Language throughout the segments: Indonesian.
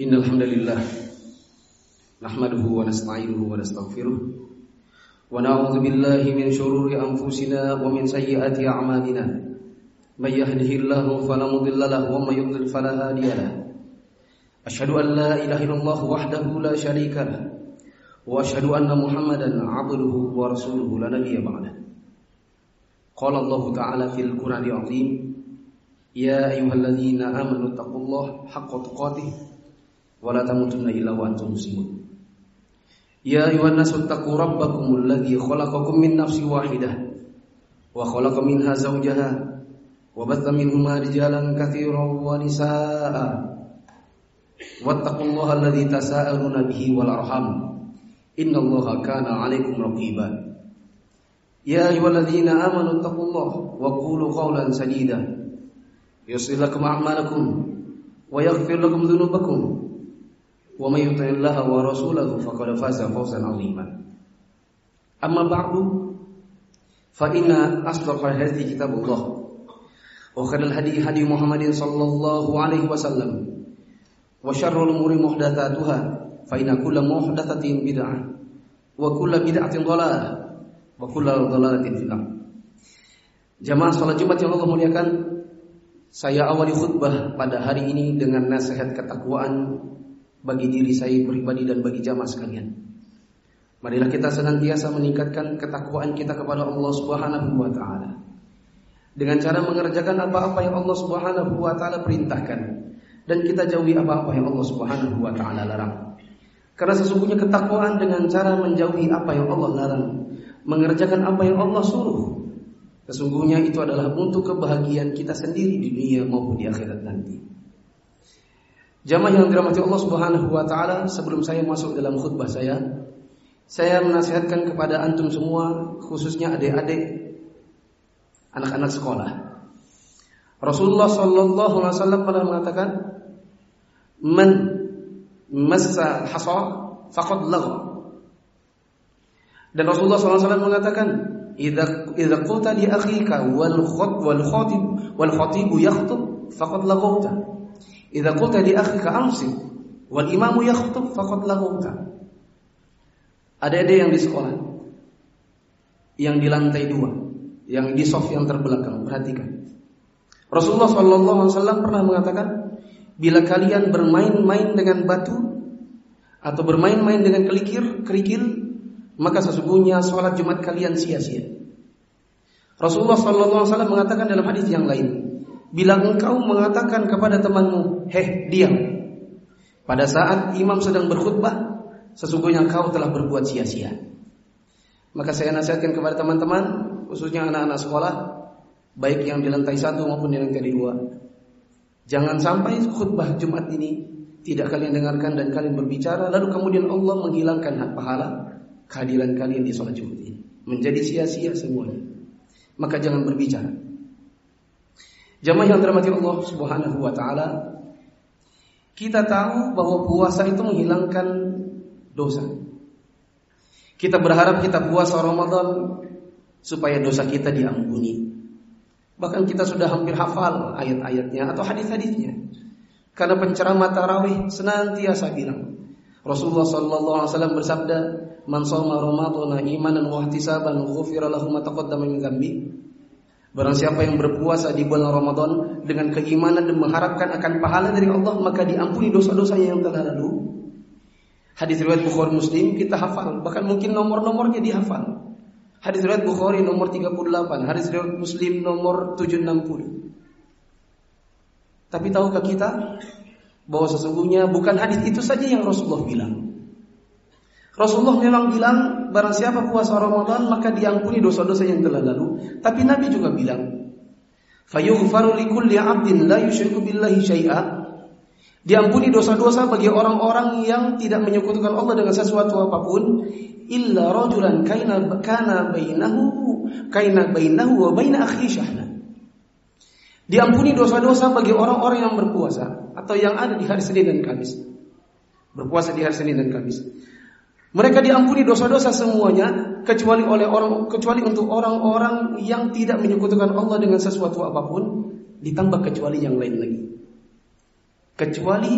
إن الحمد لله نحمده ونستعينه ونستغفره ونعوذ بالله من شرور أنفسنا ومن سيئات أعمالنا من يهده الله فلا مضل له ومن يضلل فلا هادي له أشهد أن لا إله إلا الله وحده لا شريك له وأشهد أن محمدا عبده ورسوله لا نبي بعده قال الله تعالى في القرآن العظيم يا أيها الذين آمنوا اتقوا الله حق تقاته wa la tamutunna illa wa antum muslimun. Ya ayuhan nasu taqu rabbakumul ladzi khalaqakum min nafsin wahidah wa khalaqa minha zawjaha wa batha minhuma rijalan katsiran wa nisaa'a Wattaqullaha alladzi tasaaluna bihi wal arham. Innallaha kana 'alaikum raqiba. Ya ayyuhalladzina amanu taqullaha wa qulu qawlan sadida. Yuslih lakum a'malakum wa yaghfir lakum dhunubakum. ومن يطع الله ورسوله فقد فاز فوزا عظيما أما بعد فإن أصدق الحديث كتاب الله وخير الهدي هدي محمد صلى الله عليه وسلم وشر الأمور محدثاتها فإن كل محدثة بدعة وكل بدعة ضلالة وكل ضلالة في النار Jamaah salat Jumat yang Allah muliakan Saya awali khutbah pada hari ini dengan nasihat ketakwaan bagi diri saya pribadi dan bagi jamaah sekalian. Marilah kita senantiasa meningkatkan ketakwaan kita kepada Allah Subhanahu wa taala. Dengan cara mengerjakan apa-apa yang Allah Subhanahu wa taala perintahkan dan kita jauhi apa-apa yang Allah Subhanahu wa taala larang. Karena sesungguhnya ketakwaan dengan cara menjauhi apa yang Allah larang, mengerjakan apa yang Allah suruh, Sesungguhnya itu adalah untuk kebahagiaan kita sendiri di dunia maupun di akhirat nanti. Jamaah yang dirahmati Allah Subhanahu wa taala, sebelum saya masuk dalam khutbah saya, saya menasihatkan kepada antum semua, khususnya adik-adik anak-anak sekolah. Rasulullah sallallahu alaihi wasallam pernah mengatakan, "Man massa hasa faqad lagha." Dan Rasulullah sallallahu alaihi wasallam mengatakan, idza idza qulta li akhika wal khat wal khatib wal khatib yakhutub faqad laghawta idza qulta li akhika amsi wal imam yakhutub faqad laghawta ada-ada yang di sekolah yang di lantai dua yang di soft yang terbelakang. Perhatikan. Rasulullah wasallam pernah mengatakan bila kalian bermain-main dengan batu atau bermain-main dengan kelikir kerikil maka sesungguhnya sholat Jumat kalian sia-sia. Rasulullah Wasallam mengatakan dalam hadis yang lain, bila engkau mengatakan kepada temanmu, heh diam, pada saat imam sedang berkhutbah, sesungguhnya engkau telah berbuat sia-sia. Maka saya nasihatkan kepada teman-teman, khususnya anak-anak sekolah, baik yang di lantai satu maupun di lantai dua, jangan sampai khutbah Jumat ini tidak kalian dengarkan dan kalian berbicara, lalu kemudian Allah menghilangkan hak pahala kehadiran kalian di sholat Jumat ini menjadi sia-sia semuanya. Maka jangan berbicara. Jamaah yang dirahmati Allah Subhanahu wa taala, kita tahu bahwa puasa itu menghilangkan dosa. Kita berharap kita puasa Ramadan supaya dosa kita diampuni. Bahkan kita sudah hampir hafal ayat-ayatnya atau hadis-hadisnya. Karena penceramah tarawih senantiasa bilang Rasulullah sallallahu alaihi wasallam bersabda, "Man shoma Ramadhana imanan wa ihtisaban ghufira lahu ma taqaddama min dzambi." Barang siapa yang berpuasa di bulan Ramadan dengan keimanan dan mengharapkan akan pahala dari Allah, maka diampuni dosa-dosanya yang telah lalu. Hadis riwayat Bukhari Muslim kita hafal, bahkan mungkin nomor-nomornya dihafal. Hadis riwayat Bukhari nomor 38, hadis riwayat Muslim nomor 760. Tapi tahukah kita bahwa sesungguhnya bukan hadis itu saja yang Rasulullah bilang. Rasulullah memang bilang barang siapa puasa Ramadan maka diampuni dosa-dosa yang telah lalu. Tapi Nabi juga bilang, "Fayughfaru likulli 'abdin la yusyriku billahi syai'a." Diampuni dosa-dosa bagi orang-orang yang tidak menyekutukan Allah dengan sesuatu apa pun illa rajulan kaina kana bainahu kaina bainahu wa baina akhi syahna. Diampuni dosa-dosa bagi orang-orang yang berpuasa atau yang ada di hari Senin dan Kamis. Berpuasa di hari Senin dan Kamis. Mereka diampuni dosa-dosa semuanya kecuali oleh orang kecuali untuk orang-orang yang tidak menyekutukan Allah dengan sesuatu apa pun ditambah kecuali yang lain lagi. Kecuali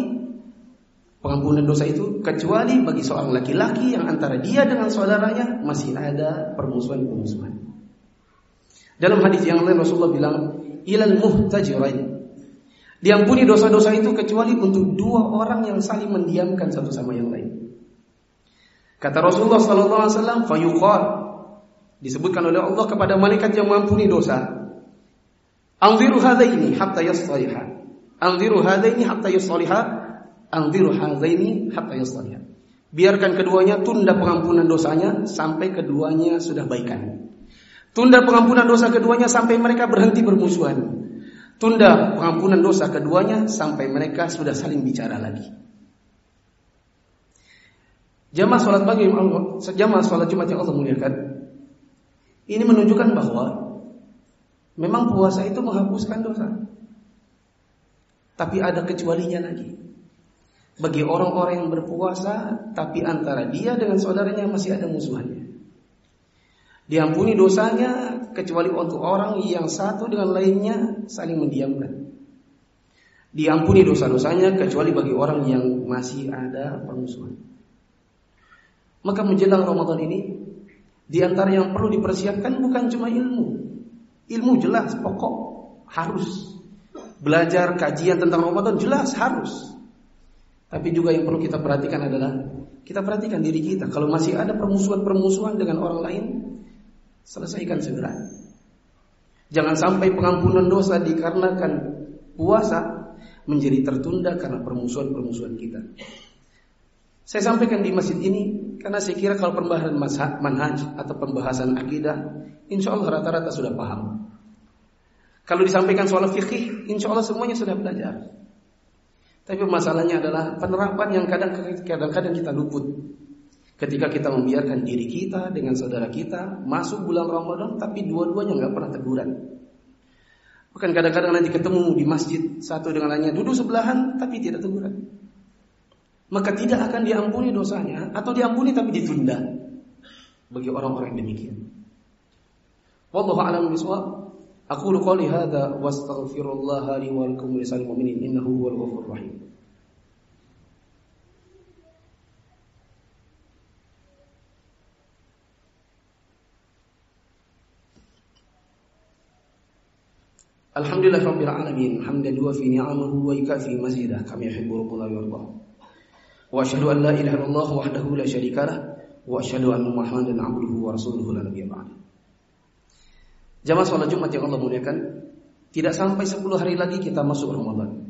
pengampunan dosa itu kecuali bagi seorang laki-laki yang antara dia dengan saudaranya masih ada permusuhan-permusuhan. Dalam hadis yang lain Rasulullah bilang, "Ilal muhtajirain." Diampuni dosa-dosa itu kecuali untuk dua orang yang saling mendiamkan satu sama yang lain. Kata Rasulullah sallallahu alaihi wasallam, "Fayuqal" disebutkan oleh Allah kepada malaikat yang mengampuni dosa. Anziru hadaini hatta yastaliha. Anziru hadaini hatta yastaliha. Anziru hadaini hatta yastaliha. Biarkan keduanya tunda pengampunan dosanya sampai keduanya sudah baikan. Tunda pengampunan dosa keduanya sampai mereka berhenti bermusuhan. Tunda pengampunan dosa keduanya sampai mereka sudah saling bicara lagi. Jamaah salat pagi Allah, jamaah salat Jumat yang Allah muliakan. Ini menunjukkan bahwa memang puasa itu menghapuskan dosa. Tapi ada kecualinya lagi. Bagi orang-orang yang berpuasa tapi antara dia dengan saudaranya masih ada musuhannya. Diampuni dosanya kecuali untuk orang yang satu dengan lainnya saling mendiamkan. Diampuni dosa-dosanya kecuali bagi orang yang masih ada permusuhan. Maka menjelang Ramadan ini di antara yang perlu dipersiapkan bukan cuma ilmu. Ilmu jelas pokok harus. Belajar kajian tentang Ramadan jelas harus. Tapi juga yang perlu kita perhatikan adalah kita perhatikan diri kita. Kalau masih ada permusuhan-permusuhan dengan orang lain, selesaikan segera. Jangan sampai pengampunan dosa dikarenakan puasa menjadi tertunda karena permusuhan-permusuhan kita. Saya sampaikan di masjid ini karena saya kira kalau pembahasan manhaj atau pembahasan akidah, insya Allah rata-rata sudah paham. Kalau disampaikan soal fikih, insya Allah semuanya sudah belajar. Tapi masalahnya adalah penerapan yang kadang-kadang kita luput. Ketika kita membiarkan diri kita dengan saudara kita masuk bulan Ramadan, tapi dua-duanya nggak pernah teguran. Bahkan kadang-kadang nanti ketemu di masjid satu dengan lainnya duduk sebelahan, tapi tidak teguran maka tidak akan diampuni dosanya atau diampuni tapi ditunda bagi orang-orang demikian. Wallahu a'lam bishawab. Aku qouli hadza wastaghfirullah li wa lakum wa lisal mu'minin innahu huwal ghafurur rahim. Alhamdulillah rabbil alamin hamdan wa fi ni'amahu wa yakafi mazidah kama yuhibbu rabbuna wa واشهد ان لا اله الا الله وحده لا شريك له واشهد ان محمدا عبده ورسوله لا نبي بعد Jamaah sholat Jumat yang Allah muliakan Tidak sampai 10 hari lagi kita masuk Ramadan.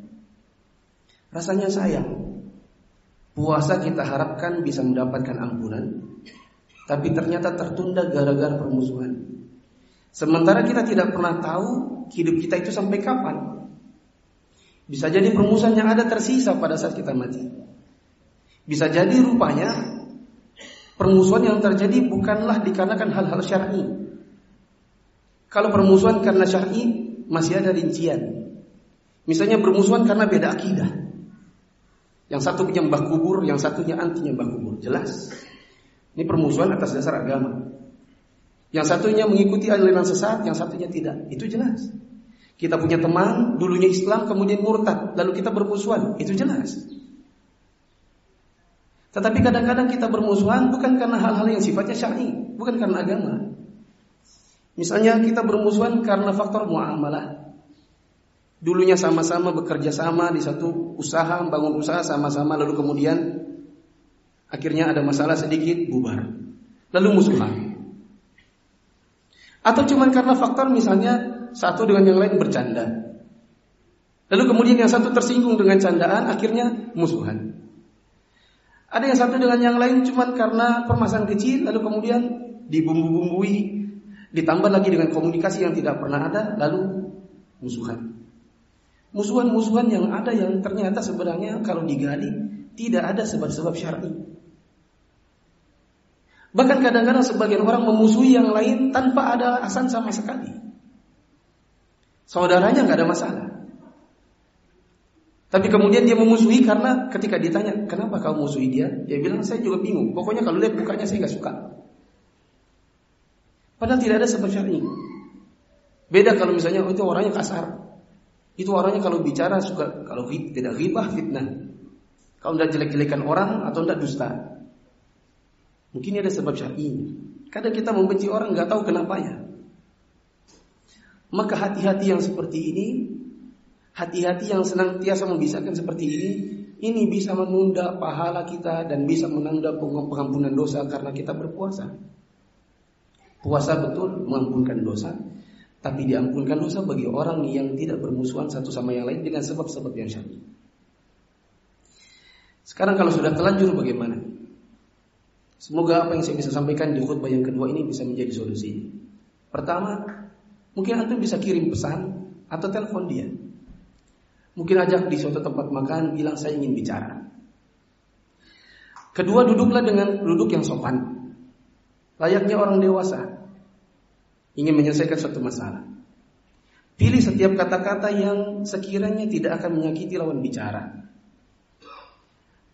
Rasanya sayang Puasa kita harapkan bisa mendapatkan ampunan Tapi ternyata tertunda gara-gara permusuhan. Sementara kita tidak pernah tahu Hidup kita itu sampai kapan. Bisa jadi permusuhan yang ada tersisa pada saat kita mati bisa jadi rupanya permusuhan yang terjadi bukanlah dikarenakan hal-hal syar'i. Kalau permusuhan karena syar'i masih ada rincian. Misalnya permusuhan karena beda akidah. Yang satu penyembah kubur, yang satunya anti nyembah kubur. Jelas. Ini permusuhan atas dasar agama. Yang satunya mengikuti aliran sesat, yang satunya tidak. Itu jelas. Kita punya teman, dulunya Islam, kemudian murtad, lalu kita bermusuhan. Itu jelas. Tetapi kadang-kadang kita bermusuhan bukan karena hal-hal yang sifatnya syar'i, bukan karena agama. Misalnya kita bermusuhan karena faktor muamalah. Dulunya sama-sama bekerja sama di satu usaha, membangun usaha sama-sama lalu kemudian akhirnya ada masalah sedikit bubar. Lalu musuhan. Atau cuma karena faktor misalnya satu dengan yang lain bercanda. Lalu kemudian yang satu tersinggung dengan candaan akhirnya musuhan. Ada yang satu dengan yang lain cuma karena permasalahan kecil lalu kemudian dibumbu-bumbui, ditambah lagi dengan komunikasi yang tidak pernah ada lalu musuhan. Musuhan-musuhan yang ada yang ternyata sebenarnya kalau digali tidak ada sebab-sebab syar'i. Bahkan kadang-kadang sebagian orang memusuhi yang lain tanpa ada alasan sama sekali. Saudaranya nggak ada masalah. Tapi kemudian dia memusuhi karena ketika ditanya, kenapa kau musuhi dia? Dia bilang, saya juga bingung. Pokoknya kalau lihat mukanya saya nggak suka. Padahal tidak ada sebab syar'i. Beda kalau misalnya oh, itu orangnya kasar. Itu orangnya kalau bicara suka kalau tidak ghibah fitnah. Kau tidak jelek-jelekan orang atau tidak dusta. Mungkin ada sebab syar'i. Kadang kita membenci orang nggak tahu kenapanya. Maka hati-hati yang seperti ini, hati-hati yang senantiasa membisarkan seperti ini, ini bisa menunda pahala kita dan bisa menunda pengampunan dosa karena kita berpuasa. Puasa betul mengampunkan dosa, tapi diampunkan dosa bagi orang yang tidak bermusuhan satu sama yang lain dengan sebab-sebab yang syar'i. Sekarang kalau sudah telanjur bagaimana? Semoga apa yang saya bisa sampaikan di khutbah yang kedua ini bisa menjadi solusi. Pertama, mungkin antum bisa kirim pesan atau telepon dia. Mungkin ajak di suatu tempat makan, bilang saya ingin bicara. Kedua, duduklah dengan duduk yang sopan. Layaknya orang dewasa ingin menyelesaikan suatu masalah. Pilih setiap kata-kata yang sekiranya tidak akan menyakiti lawan bicara.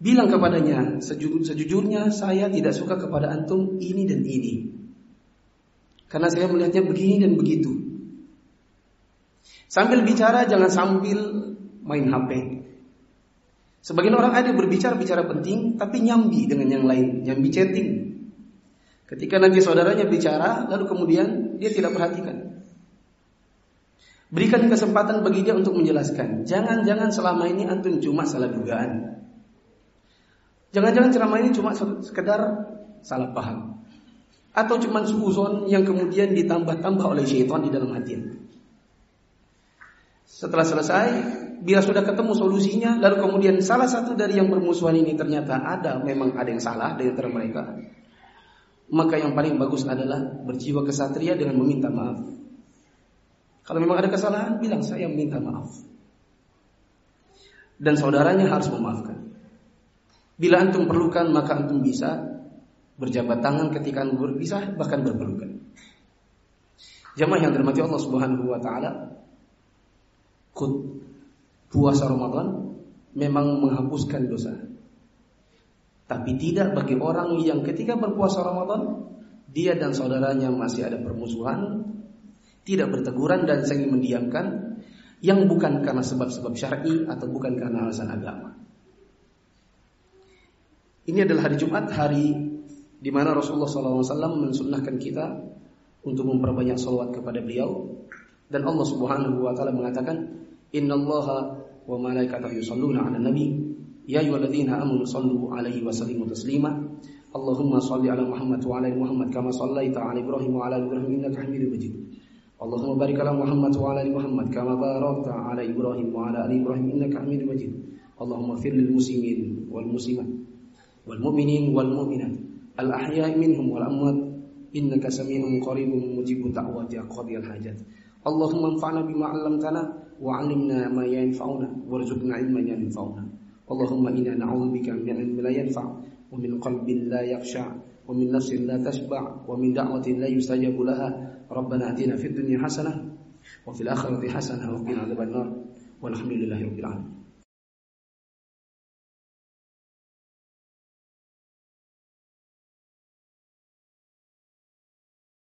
Bilang kepadanya, sejujur, sejujurnya saya tidak suka kepada antum ini dan ini. Karena saya melihatnya begini dan begitu. Sambil bicara jangan sambil main HP. Sebagian orang ada berbicara bicara penting tapi nyambi dengan yang lain, nyambi chatting. Ketika nanti saudaranya bicara, lalu kemudian dia tidak perhatikan. Berikan kesempatan bagi dia untuk menjelaskan. Jangan-jangan selama ini antum cuma salah dugaan. Jangan-jangan ceramah ini cuma sekedar salah paham. Atau cuma suuzon yang kemudian ditambah-tambah oleh syaitan di dalam hati. Setelah selesai, bila sudah ketemu solusinya, lalu kemudian salah satu dari yang bermusuhan ini ternyata ada, memang ada yang salah di antara mereka maka yang paling bagus adalah berjiwa kesatria dengan meminta maaf. Kalau memang ada kesalahan, bilang saya minta maaf. Dan saudaranya harus memaafkan. Bila antum perlukan, maka antum bisa berjabat tangan ketika antum berpisah, bahkan berpelukan. Jamaah yang dirahmati Allah Subhanahu wa taala, puasa Ramadan memang menghapuskan dosa. Tapi tidak bagi orang yang ketika berpuasa Ramadan dia dan saudaranya masih ada permusuhan, tidak berteguran dan saling mendiamkan yang bukan karena sebab-sebab syar'i atau bukan karena alasan agama. Ini adalah hari Jumat, hari di mana Rasulullah SAW mensunnahkan kita untuk memperbanyak salawat kepada beliau dan Allah Subhanahu wa taala mengatakan innallaha wa malaikatahu yusholluna 'alan nabi يا أيها الذين آمنوا صلوا عليه وسلموا تسليما. اللهم صل على محمد وعلى ال محمد كما صليت على إبراهيم وعلى ال إبراهيم إنك حميد مجيد. اللهم بارك على محمد وعلى ال محمد كما باركت على إبراهيم وعلى ال إبراهيم إنك حميد مجيد. اللهم اغفر للمسلمين والمسلمات والمؤمنين والمؤمنات الأحياء منهم والأموات. إنك سميع قريب مجيب الدعوات يا قاضي الحاجات. اللهم انفعنا بما علمتنا وعلمنا ما ينفعنا وارزقنا علما ينفعنا. اللهم إنا نعوذ بك من علم لا ينفع ومن قلب لا يخشع ومن نفس لا تشبع ومن دعوة لا يستجاب لها. ربنا أتنا في الدنيا حسنة وفي الآخرة حسنة وقنا عذاب النار. والحمد لله رب العالمين.